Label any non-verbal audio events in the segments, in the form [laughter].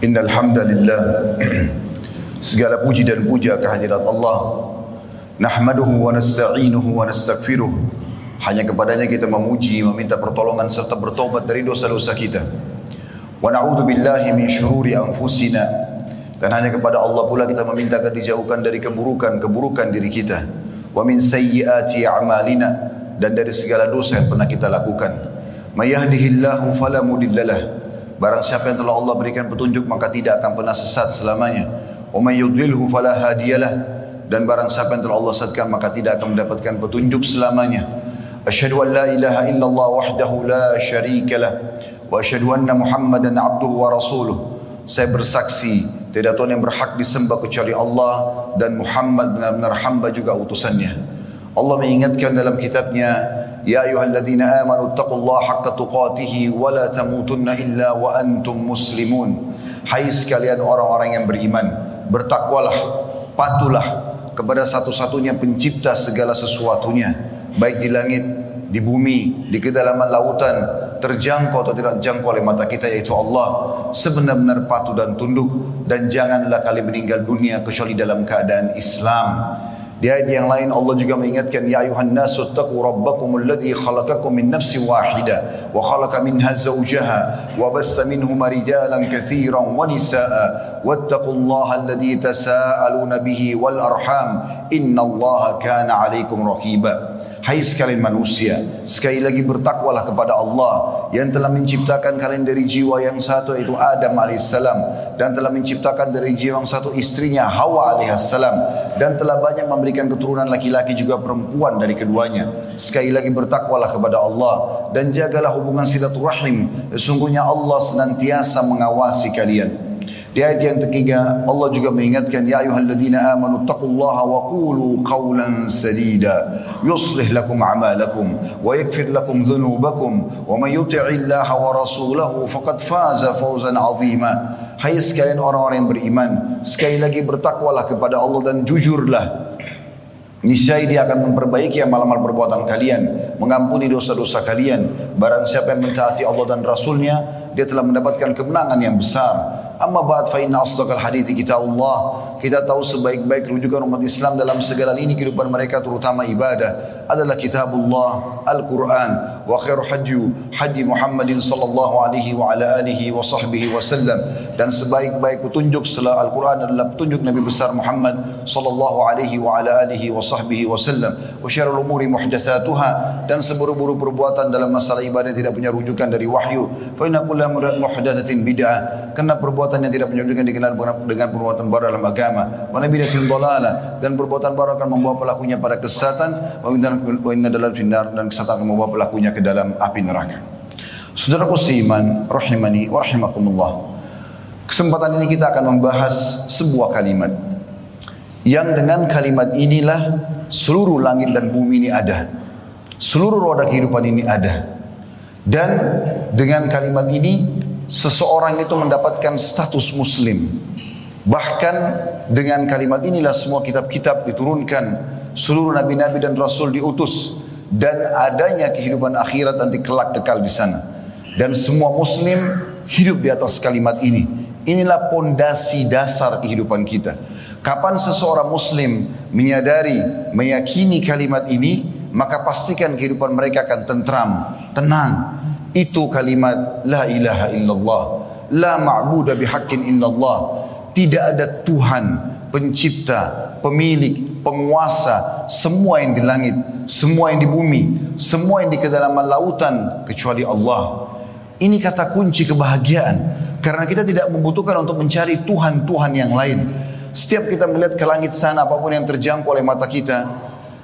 Innal hamdalillah [clears throat] segala puji dan puja kehadirat Allah. Nahmaduhu wa nasta'inuhu wa nastaghfiruh hanya kepadanya kita memuji meminta pertolongan serta bertobat dari dosa-dosa kita. Wa na'udzu billahi min syururi anfusina. Dan hanya kepada Allah pula kita meminta agar dijauhkan dari keburukan-keburukan diri kita. Wa min sayyiati a'malina. Dan dari segala dosa yang pernah kita lakukan. May yahdihillahu fala mudhillalah Barang siapa yang telah Allah berikan petunjuk maka tidak akan pernah sesat selamanya. Wa may yudlilhu fala hadiyalah dan barang siapa yang telah Allah sesatkan maka tidak akan mendapatkan petunjuk selamanya. Asyhadu an la ilaha illallah wahdahu la syarika lah wa asyhadu anna Muhammadan abduhu wa rasuluh. Saya bersaksi tidak Tuhan yang berhak disembah kecuali Allah dan Muhammad benar-benar hamba juga utusannya. Allah mengingatkan dalam kitabnya يا أيها الذين آمنوا اتقوا الله حق تقاته ولا تموتن إلا وأنتم مسلمون Hai sekalian orang-orang yang beriman Bertakwalah, patulah kepada satu-satunya pencipta segala sesuatunya Baik di langit, di bumi, di kedalaman lautan Terjangkau atau tidak terjangkau oleh mata kita yaitu Allah Sebenar-benar patuh dan tunduk Dan janganlah kalian meninggal dunia kecuali dalam keadaan Islam Di ayat yang lain Allah juga mengingatkan ya ayuhan nasu taqu rabbakum alladhi khalaqakum min nafsin wahida wa khalaqa minha zawjaha wa batha minhuma rijalan katsiran wa nisaa wattaqullaha alladhi tasaaluna bihi wal arham innallaha kana 'alaikum raqiba Hai sekalian manusia, sekali lagi bertakwalah kepada Allah yang telah menciptakan kalian dari jiwa yang satu yaitu Adam alaihissalam dan telah menciptakan dari jiwa yang satu istrinya Hawa alaihissalam dan telah banyak memberikan keturunan laki-laki juga perempuan dari keduanya. Sekali lagi bertakwalah kepada Allah dan jagalah hubungan silaturahim. Sesungguhnya Allah senantiasa mengawasi kalian. Di ayat yang ketiga Allah juga mengingatkan ya ayyuhalladzina amanu taqullaha wa qulu qawlan sadida yuslih lakum a'malakum wa yaghfir lakum dhunubakum wa may yuti'illaha wa rasulahu faqad faza fawzan 'azima Hai sekalian orang-orang yang beriman sekali lagi bertakwalah kepada Allah dan jujurlah Niscaya dia akan memperbaiki amal-amal perbuatan kalian, mengampuni dosa-dosa kalian. Barang siapa yang mentaati Allah dan Rasulnya, dia telah mendapatkan kemenangan yang besar. Amma ba'd fa inna asdaqal hadithi kitabullah. Kita tahu sebaik-baik rujukan umat Islam dalam segala lini kehidupan mereka terutama ibadah adalah kitabullah Al-Quran. Wa khairu hadyu hadyi Muhammadin sallallahu alaihi wa ala alihi wa sahbihi wasallam dan sebaik-baik petunjuk setelah Al-Quran adalah petunjuk Nabi besar Muhammad sallallahu alaihi wa ala alihi wa sahbihi wasallam wa syarrul umuri muhdatsatuha. Dan seburu-buru perbuatan dalam masalah ibadah tidak punya rujukan dari wahyu. Fa inna kullu muhdatsatin bid'ah. Karena perbuatan yang tidak menunjukkan dikenal dengan perbuatan baru dalam agama. Wa nabiyatin dalalah? Dan perbuatan baru akan membawa pelakunya pada kesesatan. Wa inna dalal finnar. Dan kesesatan akan membawa pelakunya ke dalam api neraka. Saudaraku seiman rahimani wa rahimakumullah. Kesempatan ini kita akan membahas sebuah kalimat. Yang dengan kalimat inilah seluruh langit dan bumi ini ada. Seluruh roda kehidupan ini ada. Dan dengan kalimat ini seseorang itu mendapatkan status muslim. Bahkan dengan kalimat inilah semua kitab-kitab diturunkan, seluruh nabi-nabi dan rasul diutus dan adanya kehidupan akhirat nanti kelak kekal di sana. Dan semua muslim hidup di atas kalimat ini. Inilah pondasi dasar kehidupan kita. Kapan seseorang muslim menyadari, meyakini kalimat ini, maka pastikan kehidupan mereka akan tentram, tenang. Itu kalimat la ilaha illallah, la ma'budu bihaqqin illallah. Tidak ada Tuhan, pencipta, pemilik, penguasa, semua yang di langit, semua yang di bumi, semua yang di kedalaman lautan kecuali Allah. Ini kata kunci kebahagiaan. Karena kita tidak membutuhkan untuk mencari Tuhan-Tuhan yang lain. Setiap kita melihat ke langit sana apa pun yang terjangkau oleh mata kita,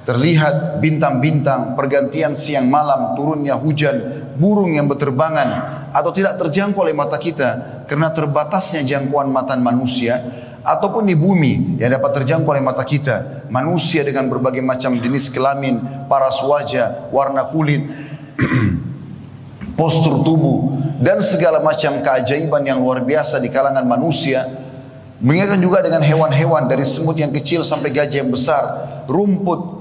terlihat bintang-bintang, pergantian siang malam, turunnya hujan, burung yang berterbangan atau tidak terjangkau oleh mata kita karena terbatasnya jangkauan mata manusia ataupun di bumi yang dapat terjangkau oleh mata kita, manusia dengan berbagai macam jenis kelamin, paras wajah, warna kulit, [clears throat] postur tubuh dan segala macam keajaiban yang luar biasa di kalangan manusia. Mengingatkan juga dengan hewan-hewan dari semut yang kecil sampai gajah yang besar, rumput,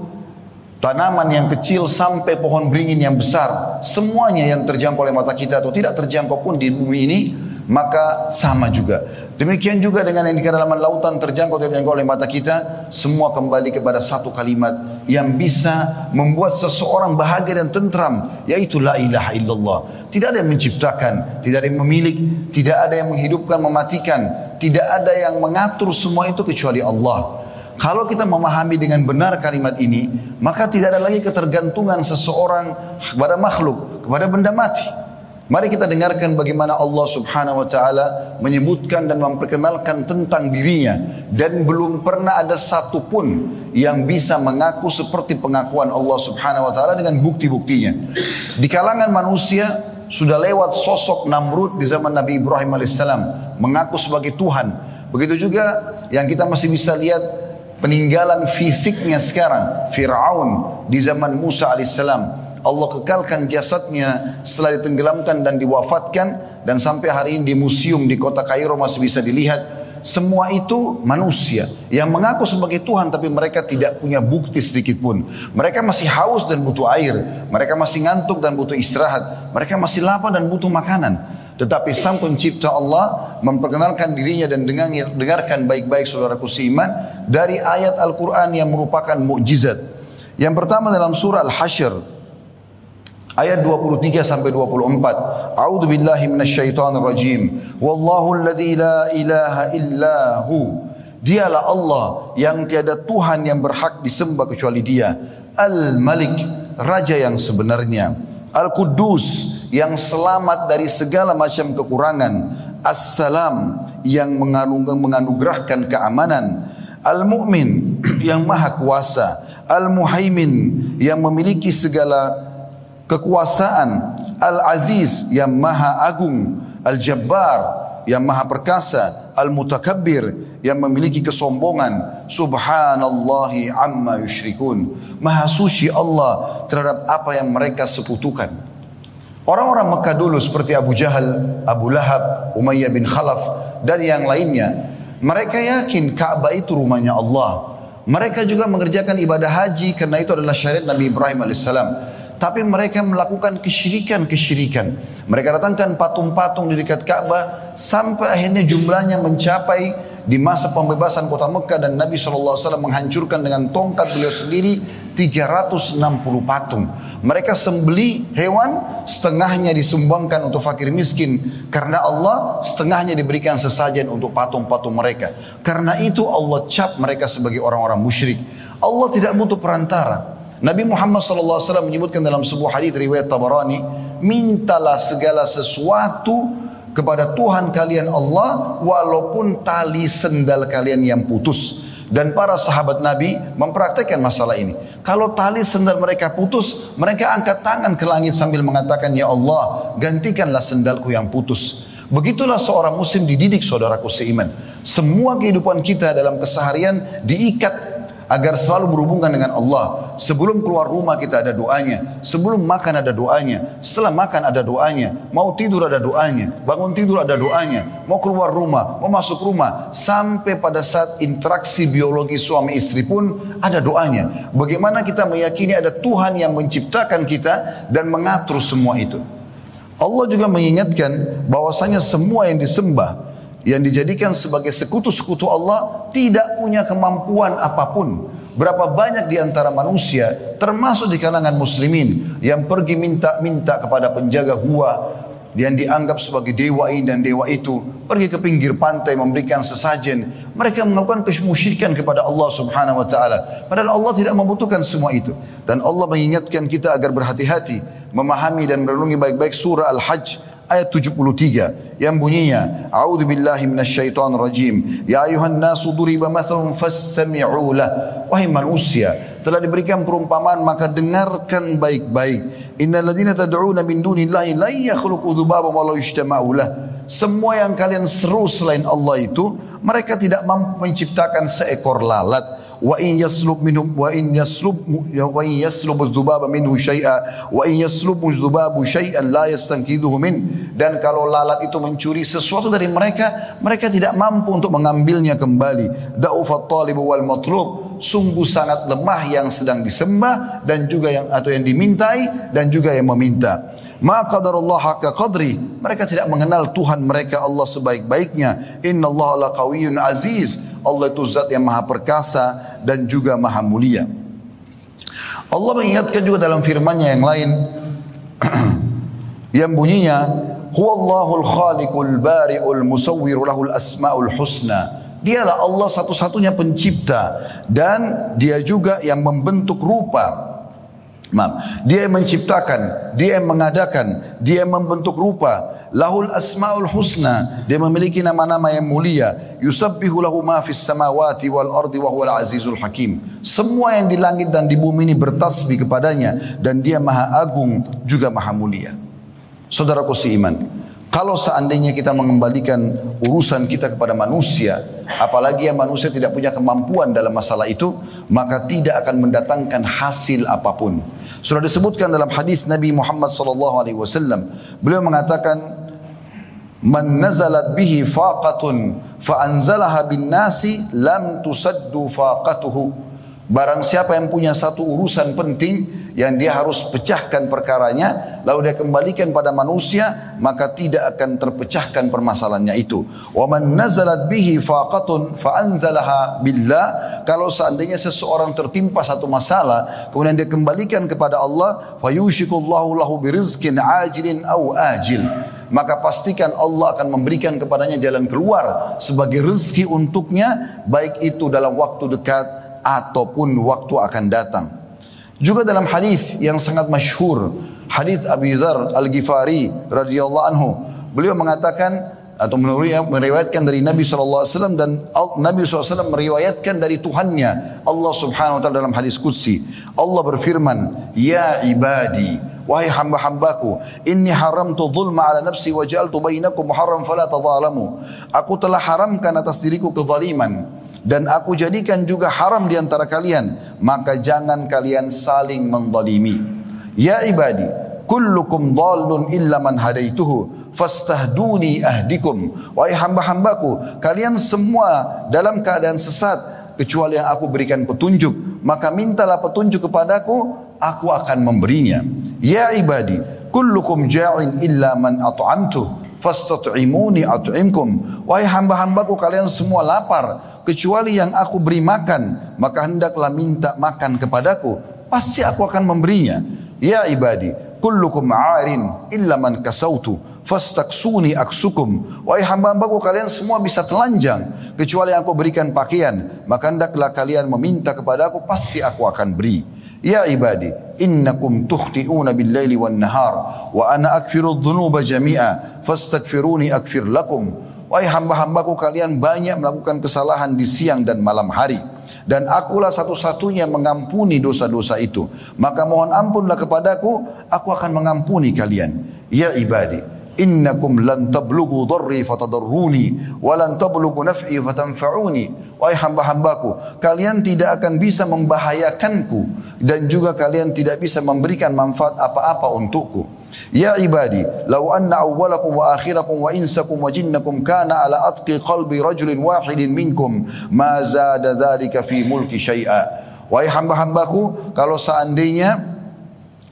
tanaman yang kecil sampai pohon beringin yang besar, semuanya yang terjangkau oleh mata kita atau tidak terjangkau pun di bumi ini maka sama juga. Demikian juga dengan yang di kedalaman lautan terjangkau tidak oleh mata kita, semua kembali kepada satu kalimat yang bisa membuat seseorang bahagia dan tentram, yaitu la ilaha illallah. Tidak ada yang menciptakan, tidak ada yang memiliki, tidak ada yang menghidupkan, mematikan, tidak ada yang mengatur semua itu kecuali Allah. Kalau kita memahami dengan benar kalimat ini, maka tidak ada lagi ketergantungan seseorang kepada makhluk, kepada benda mati. Mari kita dengarkan bagaimana Allah subhanahu wa ta'ala menyebutkan dan memperkenalkan tentang dirinya. Dan belum pernah ada satupun yang bisa mengaku seperti pengakuan Allah subhanahu wa ta'ala dengan bukti-buktinya. Di kalangan manusia sudah lewat sosok Namrud di zaman Nabi Ibrahim alaihissalam mengaku sebagai Tuhan. Begitu juga yang kita masih bisa lihat peninggalan fisiknya sekarang. Fir'aun di zaman Musa alaihissalam Allah kekalkan jasadnya setelah ditenggelamkan dan diwafatkan dan sampai hari ini di museum di kota Kairo masih bisa dilihat semua itu manusia yang mengaku sebagai Tuhan tapi mereka tidak punya bukti sedikit pun. Mereka masih haus dan butuh air, mereka masih ngantuk dan butuh istirahat, mereka masih lapar dan butuh makanan. Tetapi sang pencipta Allah memperkenalkan dirinya dan dengarkan baik-baik saudaraku seiman dari ayat Al-Quran yang merupakan mukjizat. Yang pertama dalam surah Al-Hashr Ayat 23 sampai 24. A'udzu billahi minasyaitonir rajim. Wallahu alladzi la ilaha illahu. Dialah Allah yang tiada Tuhan yang berhak disembah kecuali Dia. Al-Malik, raja yang sebenarnya. Al-Quddus, yang selamat dari segala macam kekurangan. As-Salam, yang menganugerahkan keamanan. Al-Mu'min, [clears throat] yang maha kuasa. Al-Muhaimin, yang memiliki segala kekuasaan Al-Aziz yang maha agung Al-Jabbar yang maha perkasa Al-Mutakabbir yang memiliki kesombongan Subhanallahi amma yushrikun Maha suci Allah terhadap apa yang mereka seputukan Orang-orang Mekah dulu seperti Abu Jahal, Abu Lahab, Umayyah bin Khalaf dan yang lainnya Mereka yakin Ka'bah itu rumahnya Allah Mereka juga mengerjakan ibadah haji karena itu adalah syariat Nabi Ibrahim alaihissalam tapi mereka melakukan kesyirikan-kesyirikan. Mereka datangkan patung-patung di dekat Ka'bah sampai akhirnya jumlahnya mencapai di masa pembebasan kota Mekah dan Nabi SAW menghancurkan dengan tongkat beliau sendiri 360 patung. Mereka sembeli hewan, setengahnya disumbangkan untuk fakir miskin. Karena Allah, setengahnya diberikan sesajen untuk patung-patung mereka. Karena itu Allah cap mereka sebagai orang-orang musyrik. Allah tidak butuh perantara. Nabi Muhammad SAW menyebutkan dalam sebuah hadis riwayat Tabarani, mintalah segala sesuatu kepada Tuhan kalian Allah walaupun tali sendal kalian yang putus. Dan para sahabat Nabi mempraktekkan masalah ini. Kalau tali sendal mereka putus, mereka angkat tangan ke langit sambil mengatakan, Ya Allah, gantikanlah sendalku yang putus. Begitulah seorang muslim dididik saudaraku seiman. Semua kehidupan kita dalam keseharian diikat agar selalu berhubungan dengan Allah. Sebelum keluar rumah kita ada doanya, sebelum makan ada doanya, setelah makan ada doanya, mau tidur ada doanya, bangun tidur ada doanya, mau keluar rumah, mau masuk rumah, sampai pada saat interaksi biologi suami istri pun ada doanya. Bagaimana kita meyakini ada Tuhan yang menciptakan kita dan mengatur semua itu. Allah juga mengingatkan bahwasanya semua yang disembah yang dijadikan sebagai sekutu-sekutu Allah tidak punya kemampuan apapun. Berapa banyak di antara manusia termasuk di kalangan muslimin yang pergi minta-minta kepada penjaga gua yang dianggap sebagai dewa ini dan dewa itu pergi ke pinggir pantai memberikan sesajen. Mereka melakukan kesyirikan kepada Allah Subhanahu wa taala. Padahal Allah tidak membutuhkan semua itu. Dan Allah mengingatkan kita agar berhati-hati memahami dan merenungi baik-baik surah Al-Hajj ayat 73 yang bunyinya A'udzu billahi minasyaitonir rajim. Ya ayuhan nasu duriba mathalun fastami'u lah. Wahai manusia telah diberikan perumpamaan maka dengarkan baik-baik. Innal ladzina tad'una min dunillahi la yakhluqu dzubaba wa la yajtama'u lah. Semua yang kalian seru selain Allah itu mereka tidak mampu menciptakan seekor lalat wa in yaslub minhum wa in yaslub wa in yaslub dzubaba minhu syai'a wa in yaslub dzubabu syai'an la yastankiduhu min dan kalau lalat itu mencuri sesuatu dari mereka mereka tidak mampu untuk mengambilnya kembali da'ufat talib wal matlub sungguh sangat lemah yang sedang disembah dan juga yang atau yang dimintai dan juga yang meminta Ma qadarullah haqqa qadri. Mereka tidak mengenal Tuhan mereka Allah sebaik-baiknya. Inna Allah aziz. Allah itu zat yang maha perkasa dan juga maha mulia. Allah mengingatkan juga dalam firman-Nya yang lain [clears throat] yang bunyinya Huwallahul khaliqul bari'ul musawwiru lahul asmaul husna. Dialah Allah satu-satunya pencipta dan dia juga yang membentuk rupa. Maaf, dia yang menciptakan, dia yang mengadakan, dia yang membentuk rupa. Lahul asmaul husna, dia memiliki nama-nama yang mulia. Yusabbihu lahu ma fis samawati wal ardi wa huwal azizul hakim. Semua yang di langit dan di bumi ini bertasbih kepadanya dan dia maha agung juga maha mulia. Saudaraku seiman, kalau seandainya kita mengembalikan urusan kita kepada manusia, apalagi yang manusia tidak punya kemampuan dalam masalah itu, maka tidak akan mendatangkan hasil apa pun. Sudah disebutkan dalam hadis Nabi Muhammad sallallahu alaihi wasallam, beliau mengatakan Man nazalat bihi faqatun fa anzalaha bin nasi lam tusaddu faqatuhu. Barang siapa yang punya satu urusan penting yang dia harus pecahkan perkaranya lalu dia kembalikan pada manusia maka tidak akan terpecahkan permasalahannya itu. Wa man nazalat bihi faqatun fa anzalaha billah. Kalau seandainya seseorang tertimpa satu masalah kemudian dia kembalikan kepada Allah fayushikullahu lahu birizqin ajilin au ajil maka pastikan Allah akan memberikan kepadanya jalan keluar sebagai rezeki untuknya baik itu dalam waktu dekat ataupun waktu akan datang. Juga dalam hadis yang sangat masyhur, hadis Abi Dzar Al-Ghifari radhiyallahu anhu, beliau mengatakan atau meriwayatkan dari Nabi SAW dan Nabi SAW meriwayatkan dari Tuhannya Allah Subhanahu Wa Taala dalam hadis Qudsi. Allah berfirman Ya ibadi Wahai hamba-hambaku Inni haramtu zulma ala nafsi wa ja'altu bainakum muharram fala tadhalamu Aku telah haramkan atas diriku kezaliman dan aku jadikan juga haram di antara kalian maka jangan kalian saling mendalimi ya ibadi kullukum dhallun illa man hadaituhu fastahduni ahdikum. Wahai hamba-hambaku kalian semua dalam keadaan sesat kecuali yang aku berikan petunjuk maka mintalah petunjuk kepadaku aku akan memberinya ya ibadi kullukum ja'in illa man at'amtu fastat'imuni at'imkum wahai hamba-hambaku kalian semua lapar kecuali yang aku beri makan, maka hendaklah minta makan kepadaku, pasti aku akan memberinya. Ya ibadi, kullukum a'arin illa man kasautu fastaksuni aksukum. Wahai hamba-hambaku kalian semua bisa telanjang kecuali yang aku berikan pakaian, maka hendaklah kalian meminta kepadaku, pasti aku akan beri. Ya ibadi, innakum tukhti'una bil-laili wan-nahar wa ana akfiru dhunuba jami'a fastaghfiruni akfir lakum. Wahai hamba-hambaku kalian banyak melakukan kesalahan di siang dan malam hari. Dan akulah satu-satunya mengampuni dosa-dosa itu. Maka mohon ampunlah kepadaku, aku akan mengampuni kalian. Ya ibadi, innakum lan tablughu dharri fatadarruni wa lan tablughu naf'i fatanfa'uni. Wahai hamba-hambaku, kalian tidak akan bisa membahayakanku dan juga kalian tidak bisa memberikan manfaat apa-apa untukku. Ya ibadi, law anna awwalakum wa akhirakum wa insakum wa jinnakum kana ala atqi qalbi rajulin wahidin minkum ma zada dhalika fi mulki syai'a. Wahai hamba-hambaku, kalau seandainya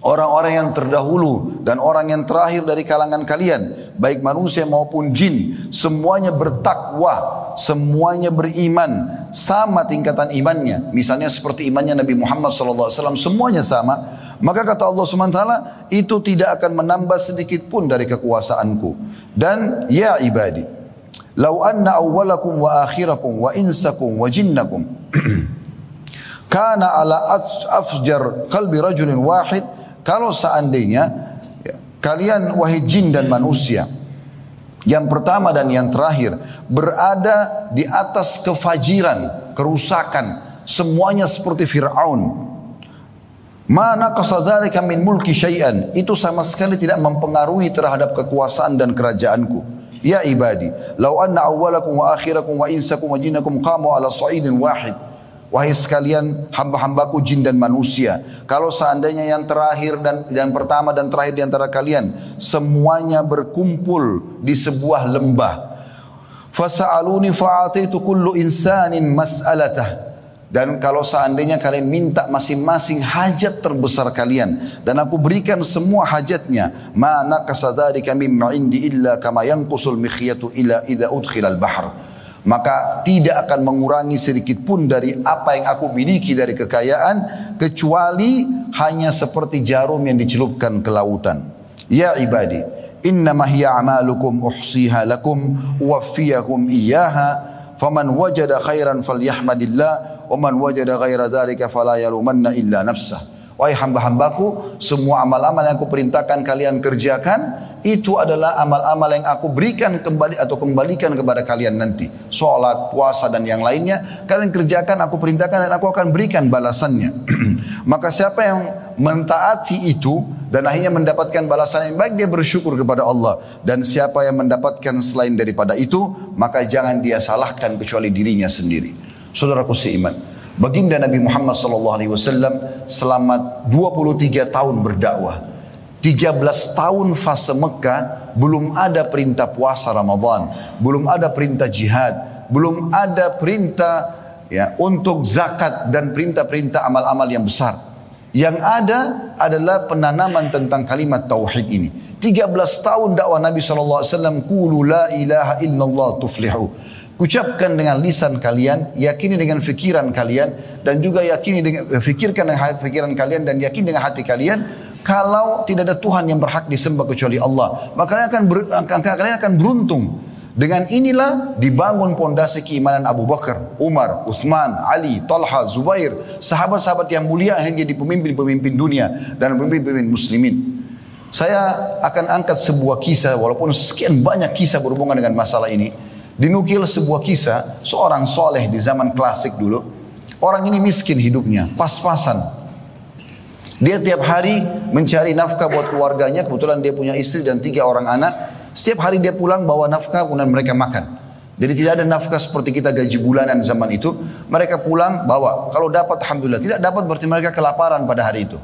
orang-orang yang terdahulu dan orang yang terakhir dari kalangan kalian, baik manusia maupun jin, semuanya bertakwa, semuanya beriman, sama tingkatan imannya. Misalnya seperti imannya Nabi Muhammad SAW, semuanya sama. Maka kata Allah SWT, itu tidak akan menambah sedikit pun dari kekuasaanku. Dan ya ibadi, lau anna awwalakum wa akhirakum wa insakum wa jinnakum [clears throat] kana ala afjar qalbi rajulin wahid kalau seandainya ya, kalian wahai jin dan manusia yang pertama dan yang terakhir berada di atas kefajiran, kerusakan, semuanya seperti Firaun Mana qasadzalika min mulki syai'an. Itu sama sekali tidak mempengaruhi terhadap kekuasaan dan kerajaanku. Ya ibadi, lau anna awwalakum wa akhirakum wa insakum wa jinnakum qamu ala sa'idin wahid. Wahai sekalian hamba-hambaku jin dan manusia. Kalau seandainya yang terakhir dan yang pertama dan terakhir di antara kalian. Semuanya berkumpul di sebuah lembah. Fasa'aluni fa'ataitu kullu insanin mas'alatah. Dan kalau seandainya kalian minta masing-masing hajat terbesar kalian dan aku berikan semua hajatnya, mana kasadari kami ma'indi illa kama yanqusul mikhyatu ila idza udkhilal bahr. Maka tidak akan mengurangi sedikit pun dari apa yang aku miliki dari kekayaan kecuali hanya seperti jarum yang dicelupkan ke lautan. Ya ibadi, innama hiya amalukum uhsiha lakum wafiyakum iyyaha faman wajada khairan falyahmadillah wa man wajada ghaira dzalika fala yalumanna illa nafsah. Wahai hamba-hambaku, semua amal-amal yang aku perintahkan kalian kerjakan, itu adalah amal-amal yang aku berikan kembali atau kembalikan kepada kalian nanti. Sholat, puasa dan yang lainnya, kalian kerjakan, aku perintahkan dan aku akan berikan balasannya. [clears throat] Maka siapa yang mentaati itu dan akhirnya mendapatkan balasan yang baik, dia bersyukur kepada Allah. Dan siapa yang mendapatkan selain daripada itu, maka jangan dia salahkan kecuali dirinya sendiri. Saudaraku seiman, baginda Nabi Muhammad SAW selama 23 tahun berdakwah. 13 tahun fase Mekah belum ada perintah puasa Ramadan, belum ada perintah jihad, belum ada perintah ya untuk zakat dan perintah-perintah amal-amal yang besar. Yang ada adalah penanaman tentang kalimat tauhid ini. 13 tahun dakwah Nabi SAW, Kulu la ilaha illallah tuflihu. Ucapkan dengan lisan kalian, yakini dengan fikiran kalian, dan juga yakini dengan fikirkan dengan fikiran kalian dan yakini dengan hati kalian. Kalau tidak ada Tuhan yang berhak disembah kecuali Allah, maka kalian akan, ber, kalian akan beruntung. Dengan inilah dibangun pondasi keimanan Abu Bakar, Umar, Uthman, Ali, Talha, Zubair, sahabat-sahabat yang mulia yang jadi pemimpin-pemimpin dunia dan pemimpin-pemimpin muslimin. Saya akan angkat sebuah kisah walaupun sekian banyak kisah berhubungan dengan masalah ini. Dinukil sebuah kisah seorang soleh di zaman klasik dulu. Orang ini miskin hidupnya, pas-pasan. Dia tiap hari mencari nafkah buat keluarganya. Kebetulan dia punya istri dan tiga orang anak. Setiap hari dia pulang bawa nafkah kemudian mereka makan. Jadi tidak ada nafkah seperti kita gaji bulanan zaman itu. Mereka pulang bawa. Kalau dapat Alhamdulillah. Tidak dapat berarti mereka kelaparan pada hari itu.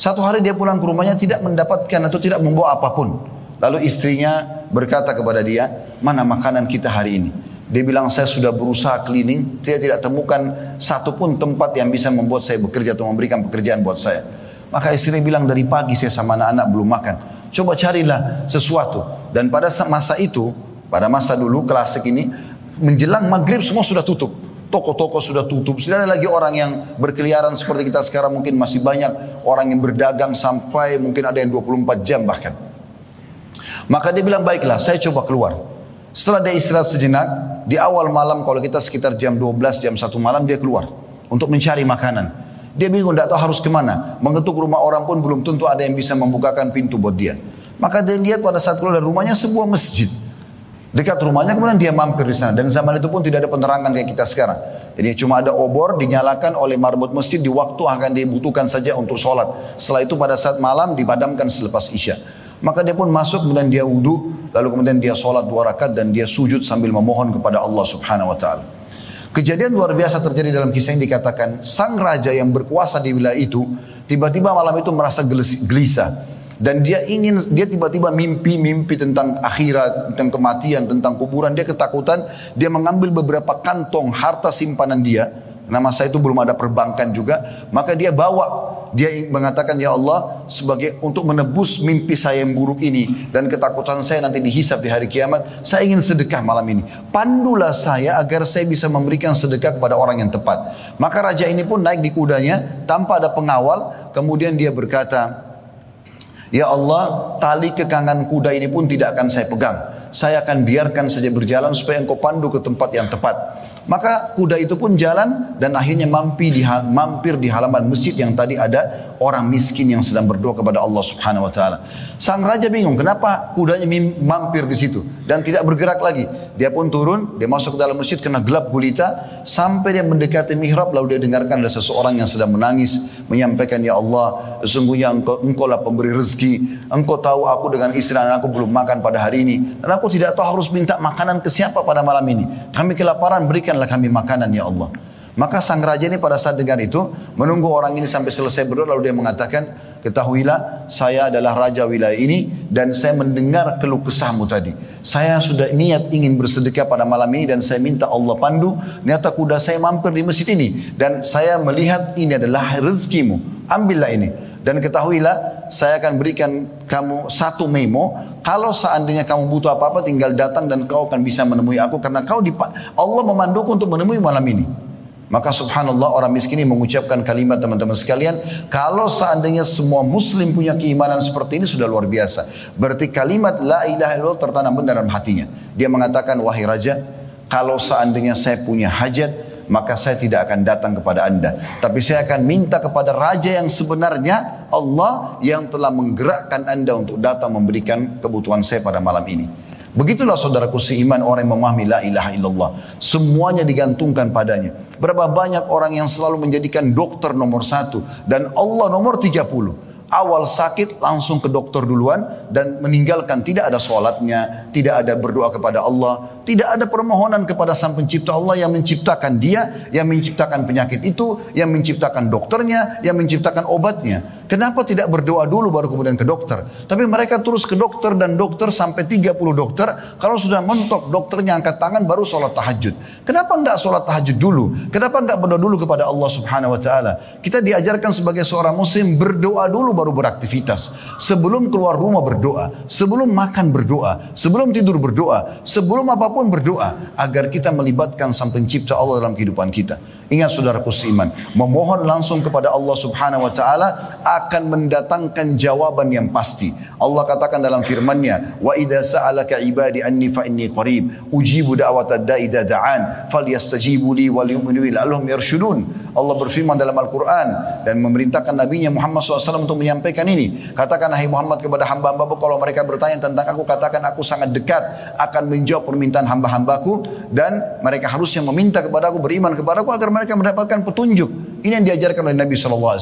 Satu hari dia pulang ke rumahnya tidak mendapatkan atau tidak membawa apa pun. Lalu istrinya berkata kepada dia, mana makanan kita hari ini? Dia bilang, saya sudah berusaha cleaning, saya tidak temukan satu pun tempat yang bisa membuat saya bekerja atau memberikan pekerjaan buat saya. Maka istri bilang, dari pagi saya sama anak-anak belum makan. Coba carilah sesuatu. Dan pada masa itu, pada masa dulu klasik ini, menjelang maghrib semua sudah tutup. Toko-toko sudah tutup. Tidak ada lagi orang yang berkeliaran seperti kita sekarang. Mungkin masih banyak orang yang berdagang sampai mungkin ada yang 24 jam bahkan. Maka dia bilang, baiklah saya coba keluar. Setelah dia istirahat sejenak, di awal malam kalau kita sekitar jam 12, jam 1 malam dia keluar. Untuk mencari makanan. Dia bingung, tidak tahu harus ke mana. Mengetuk rumah orang pun belum tentu ada yang bisa membukakan pintu buat dia. Maka dia lihat pada saat keluar dari rumahnya sebuah masjid. Dekat rumahnya kemudian dia mampir di sana. Dan zaman itu pun tidak ada penerangan kayak kita sekarang. Jadi cuma ada obor dinyalakan oleh marbot masjid di waktu akan dibutuhkan saja untuk sholat. Setelah itu pada saat malam dipadamkan selepas isya. Maka dia pun masuk kemudian dia wudhu, lalu kemudian dia sholat dua rakaat dan dia sujud sambil memohon kepada Allah subhanahu wa ta'ala. Kejadian luar biasa terjadi dalam kisah yang dikatakan, sang raja yang berkuasa di wilayah itu, tiba-tiba malam itu merasa gelisah. Dan dia ingin, dia tiba-tiba mimpi-mimpi tentang akhirat, tentang kematian, tentang kuburan. Dia ketakutan, dia mengambil beberapa kantong harta simpanan dia, Nama saya itu belum ada perbankan juga. Maka dia bawa. Dia mengatakan, Ya Allah, sebagai untuk menebus mimpi saya yang buruk ini. Dan ketakutan saya nanti dihisap di hari kiamat. Saya ingin sedekah malam ini. Pandulah saya agar saya bisa memberikan sedekah kepada orang yang tepat. Maka raja ini pun naik di kudanya tanpa ada pengawal. Kemudian dia berkata, Ya Allah, tali kekangan kuda ini pun tidak akan saya pegang. Saya akan biarkan saja berjalan supaya engkau pandu ke tempat yang tepat. Maka kuda itu pun jalan dan akhirnya mampir di, mampir di halaman masjid yang tadi ada orang miskin yang sedang berdoa kepada Allah Subhanahu wa taala. Sang raja bingung kenapa kudanya mampir di situ dan tidak bergerak lagi. Dia pun turun, dia masuk ke dalam masjid kena gelap gulita sampai dia mendekati mihrab lalu dia dengarkan ada seseorang yang sedang menangis menyampaikan ya Allah sesungguhnya engkau engkau lah pemberi rezeki. Engkau tahu aku dengan istri dan aku belum makan pada hari ini dan aku tidak tahu harus minta makanan ke siapa pada malam ini. Kami kelaparan berikan berikanlah kami makanan ya Allah. Maka sang raja ini pada saat dengar itu menunggu orang ini sampai selesai berdoa lalu dia mengatakan, ketahuilah saya adalah raja wilayah ini dan saya mendengar keluh kesahmu tadi. Saya sudah niat ingin bersedekah pada malam ini dan saya minta Allah pandu. Ternyata kuda saya mampir di masjid ini dan saya melihat ini adalah rezekimu. Ambillah ini. Dan ketahuilah saya akan berikan kamu satu memo. Kalau seandainya kamu butuh apa-apa tinggal datang dan kau akan bisa menemui aku. Karena kau di Allah memanduku untuk menemui malam ini. Maka subhanallah orang miskin ini mengucapkan kalimat teman-teman sekalian. Kalau seandainya semua muslim punya keimanan seperti ini sudah luar biasa. Berarti kalimat la ilaha illallah tertanam benar dalam hatinya. Dia mengatakan wahai raja kalau seandainya saya punya hajat maka saya tidak akan datang kepada anda. Tapi saya akan minta kepada raja yang sebenarnya Allah yang telah menggerakkan anda untuk datang memberikan kebutuhan saya pada malam ini. Begitulah saudaraku seiman orang yang memahami la ilaha illallah. Semuanya digantungkan padanya. Berapa banyak orang yang selalu menjadikan dokter nomor satu. Dan Allah nomor tiga puluh awal sakit langsung ke dokter duluan dan meninggalkan tidak ada sholatnya, tidak ada berdoa kepada Allah, tidak ada permohonan kepada sang pencipta Allah yang menciptakan dia, yang menciptakan penyakit itu, yang menciptakan dokternya, yang menciptakan obatnya. Kenapa tidak berdoa dulu baru kemudian ke dokter? Tapi mereka terus ke dokter dan dokter sampai 30 dokter. Kalau sudah mentok dokternya angkat tangan baru sholat tahajud. Kenapa enggak sholat tahajud dulu? Kenapa enggak berdoa dulu kepada Allah subhanahu wa ta'ala? Kita diajarkan sebagai seorang muslim berdoa dulu baru beraktivitas. Sebelum keluar rumah berdoa. Sebelum makan berdoa. Sebelum tidur berdoa. Sebelum apa pun pun berdoa agar kita melibatkan sang pencipta Allah dalam kehidupan kita. Ingat saudaraku seiman, memohon langsung kepada Allah Subhanahu wa taala akan mendatangkan jawaban yang pasti. Allah katakan dalam firman-Nya, "Wa idza sa'alaka ibadi inni qarib, ujibu da'watad da'i idza da'an, falyastajibu li wal yu'minu bi la'allahum yarshudun." Allah berfirman dalam Al-Qur'an dan memerintahkan nabinya Muhammad SAW untuk menyampaikan ini. Katakan hai Muhammad kepada hamba-hambaku kalau mereka bertanya tentang aku katakan aku sangat dekat akan menjawab permintaan hamba-hambaku dan mereka harusnya meminta kepada aku beriman kepada aku agar mereka mendapatkan petunjuk. Ini yang diajarkan oleh Nabi SAW.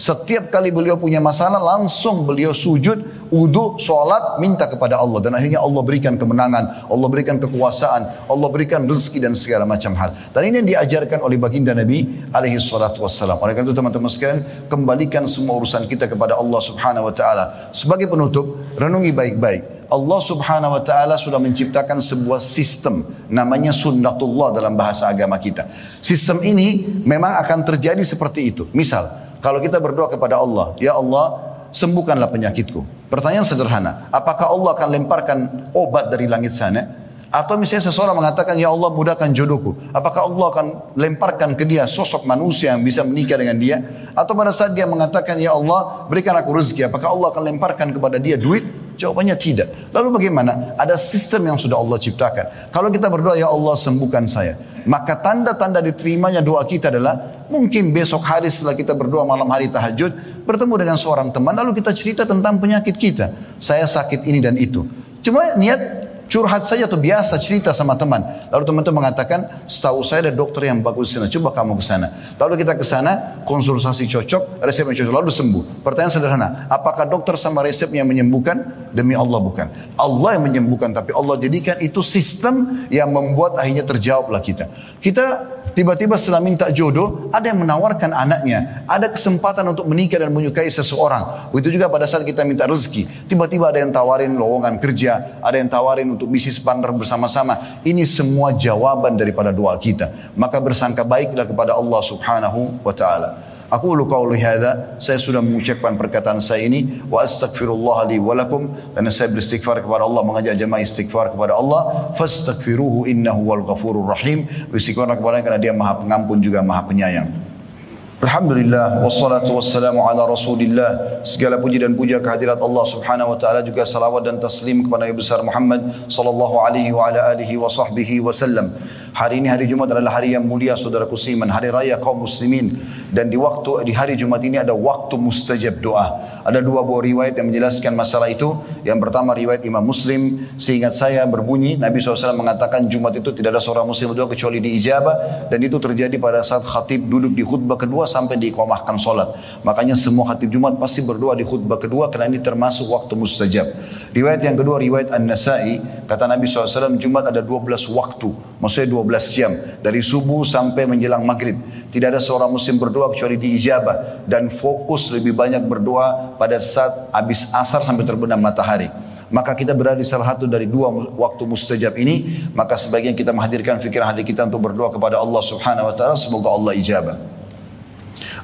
Setiap kali beliau punya masalah langsung beliau sujud, wudhu, sholat, minta kepada Allah. Dan akhirnya Allah berikan kemenangan, Allah berikan kekuasaan, Allah berikan rezeki dan segala macam hal. Dan ini yang diajarkan oleh baginda Nabi alaihi salatu wassalam. Oleh karena itu teman-teman sekalian, kembalikan semua urusan kita kepada Allah subhanahu wa ta'ala. Sebagai penutup, renungi baik-baik. Allah subhanahu wa ta'ala sudah menciptakan sebuah sistem. Namanya sunnatullah dalam bahasa agama kita. Sistem ini memang akan terjadi seperti itu. Misal, kalau kita berdoa kepada Allah, Ya Allah, sembuhkanlah penyakitku. Pertanyaan sederhana, apakah Allah akan lemparkan obat dari langit sana? Atau misalnya seseorang mengatakan, Ya Allah mudahkan jodohku. Apakah Allah akan lemparkan ke dia sosok manusia yang bisa menikah dengan dia? Atau pada saat dia mengatakan, Ya Allah berikan aku rezeki. Apakah Allah akan lemparkan kepada dia duit? Jawabannya tidak. Lalu bagaimana? Ada sistem yang sudah Allah ciptakan. Kalau kita berdoa, ya Allah sembuhkan saya. Maka tanda-tanda diterimanya doa kita adalah mungkin besok hari setelah kita berdoa malam hari tahajud, bertemu dengan seorang teman, lalu kita cerita tentang penyakit kita. Saya sakit ini dan itu. Cuma niat curhat saja atau biasa cerita sama teman. Lalu teman-teman mengatakan, setahu saya ada dokter yang bagus di sana, coba kamu ke sana. Lalu kita ke sana, konsultasi cocok, resep yang cocok, lalu sembuh. Pertanyaan sederhana, apakah dokter sama resepnya menyembuhkan? Demi Allah bukan. Allah yang menyembuhkan, tapi Allah jadikan itu sistem yang membuat akhirnya terjawablah kita. Kita Tiba-tiba setelah minta jodoh, ada yang menawarkan anaknya. Ada kesempatan untuk menikah dan menyukai seseorang. Begitu juga pada saat kita minta rezeki. Tiba-tiba ada yang tawarin lowongan kerja. Ada yang tawarin untuk bisnis partner bersama-sama. Ini semua jawaban daripada doa kita. Maka bersangka baiklah kepada Allah subhanahu wa ta'ala. Aku lu qauli hadza, saya sudah mengucapkan perkataan saya ini wa astaghfirullah li wa dan saya beristighfar kepada Allah mengajak jemaah istighfar kepada Allah fastaghfiruhu innahu wal ghafurur rahim. Beristighfar kepada karena dia Maha Pengampun juga Maha Penyayang. Alhamdulillah wassalatu wassalamu ala Rasulillah. Segala puji dan puja kehadirat Allah Subhanahu wa taala juga salawat dan taslim kepada Nabi besar Muhammad sallallahu alaihi wa ala alihi wa sahbihi wasallam. Hari ini hari Jumat adalah hari yang mulia saudara kusiman, hari raya kaum muslimin dan di waktu di hari Jumat ini ada waktu mustajab doa. Ada dua buah riwayat yang menjelaskan masalah itu. Yang pertama riwayat Imam Muslim, seingat saya berbunyi Nabi SAW mengatakan Jumat itu tidak ada seorang muslim berdoa kecuali diijabah dan itu terjadi pada saat khatib duduk di khutbah kedua sampai diikomahkan solat. Makanya semua khatib Jumat pasti berdoa di khutbah kedua karena ini termasuk waktu mustajab. Riwayat yang kedua riwayat An-Nasai kata Nabi SAW Jumat ada 12 waktu Maksudnya 12 jam. Dari subuh sampai menjelang maghrib. Tidak ada seorang muslim berdoa kecuali diijabah. Dan fokus lebih banyak berdoa pada saat habis asar sampai terbenam matahari. Maka kita berada di salah satu dari dua waktu mustajab ini. Maka sebagian kita menghadirkan fikiran hati kita untuk berdoa kepada Allah subhanahu wa ta'ala. Semoga Allah ijabah.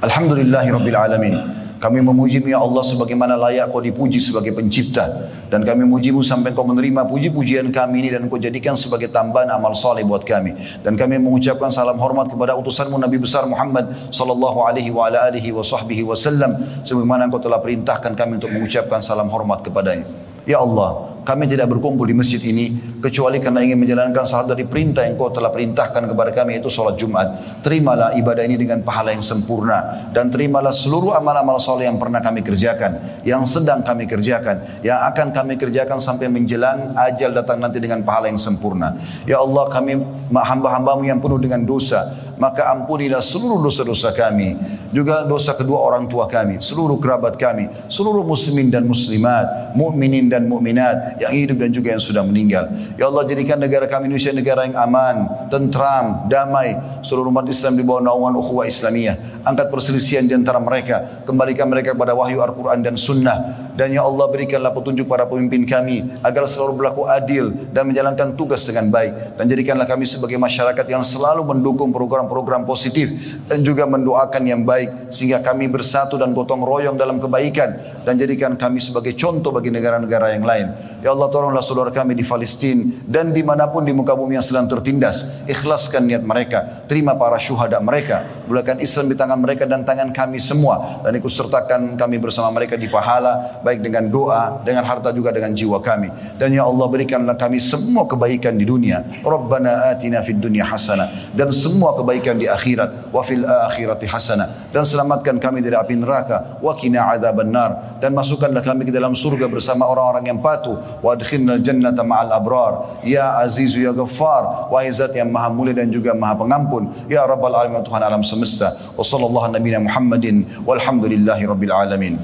Alhamdulillahi Rabbil Alamin. Kami memujimu ya Allah sebagaimana layak kau dipuji sebagai pencipta. Dan kami mujimu sampai kau menerima puji-pujian kami ini dan kau jadikan sebagai tambahan amal saleh buat kami. Dan kami mengucapkan salam hormat kepada utusanmu Nabi besar Muhammad sallallahu alaihi wa ala alihi wa sahbihi wasallam sebagaimana engkau telah perintahkan kami untuk mengucapkan salam hormat kepadanya. Ya Allah, kami tidak berkumpul di masjid ini kecuali karena ingin menjalankan salah dari perintah yang kau telah perintahkan kepada kami yaitu sholat Jumat. Terimalah ibadah ini dengan pahala yang sempurna dan terimalah seluruh amal-amal soleh yang pernah kami kerjakan, yang sedang kami kerjakan, yang akan kami kerjakan sampai menjelang ajal datang nanti dengan pahala yang sempurna. Ya Allah kami hamba-hambamu yang penuh dengan dosa, maka ampunilah seluruh dosa-dosa kami, juga dosa kedua orang tua kami, seluruh kerabat kami, seluruh muslimin dan muslimat, mukminin dan mukminat, yang hidup dan juga yang sudah meninggal. Ya Allah jadikan negara kami Indonesia negara yang aman, tentram, damai. Seluruh umat Islam di bawah naungan ukhuwah Islamiyah. Angkat perselisihan di antara mereka. Kembalikan mereka kepada wahyu Al-Quran dan Sunnah. Dan ya Allah berikanlah petunjuk para pemimpin kami agar selalu berlaku adil dan menjalankan tugas dengan baik. Dan jadikanlah kami sebagai masyarakat yang selalu mendukung program-program positif dan juga mendoakan yang baik sehingga kami bersatu dan gotong royong dalam kebaikan dan jadikan kami sebagai contoh bagi negara-negara yang lain. Ya Allah tolonglah saudara kami di Palestina dan di mana pun di muka bumi yang sedang tertindas. Ikhlaskan niat mereka. Terima para syuhada mereka. Bulakan Islam di tangan mereka dan tangan kami semua. Dan ikut sertakan kami bersama mereka di pahala. Baik dengan doa, dengan harta juga dengan jiwa kami. Dan ya Allah berikanlah kami semua kebaikan di dunia. Rabbana atina fid dunya hasanah. Dan semua kebaikan di akhirat. Wa fil akhirati hasanah. Dan selamatkan kami dari api neraka. Wa kina adhaban nar. Dan masukkanlah kami ke dalam surga bersama orang-orang yang patuh وادخلنا الجنة مع الأبرار يا عزيز يا غفار wahai zat yang maha mulia dan juga maha pengampun ya rabbal alamin Tuhan alam semesta wa sallallahu nabiyina Muhammadin walhamdulillahi rabbil alamin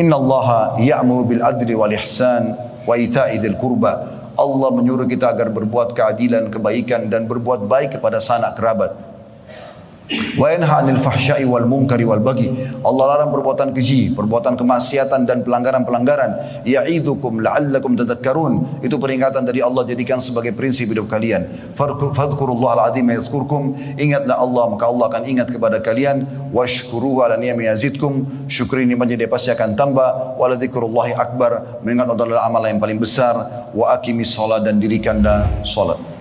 Inna Allah ya'muru bil adli wal ihsan wa ita'i dzil qurba Allah menyuruh kita agar berbuat keadilan, kebaikan dan berbuat baik kepada sanak kerabat Wa yanha 'anil fahsya'i wal munkari wal baghi. Allah larang perbuatan keji, perbuatan kemaksiatan dan pelanggaran-pelanggaran. Ya'idukum la'allakum tadhakkarun. Itu peringatan dari Allah jadikan sebagai prinsip hidup kalian. Fadhkurullaha al-'azim yadhkurkum. Ingatlah Allah maka Allah akan ingat kepada kalian. Washkuruhu ala ni'ami yazidkum. Syukri nikmatnya dia pasti akan tambah. Wa akbar. Mengingat adalah amal yang paling besar. Wa aqimis salat dan dirikanlah salat.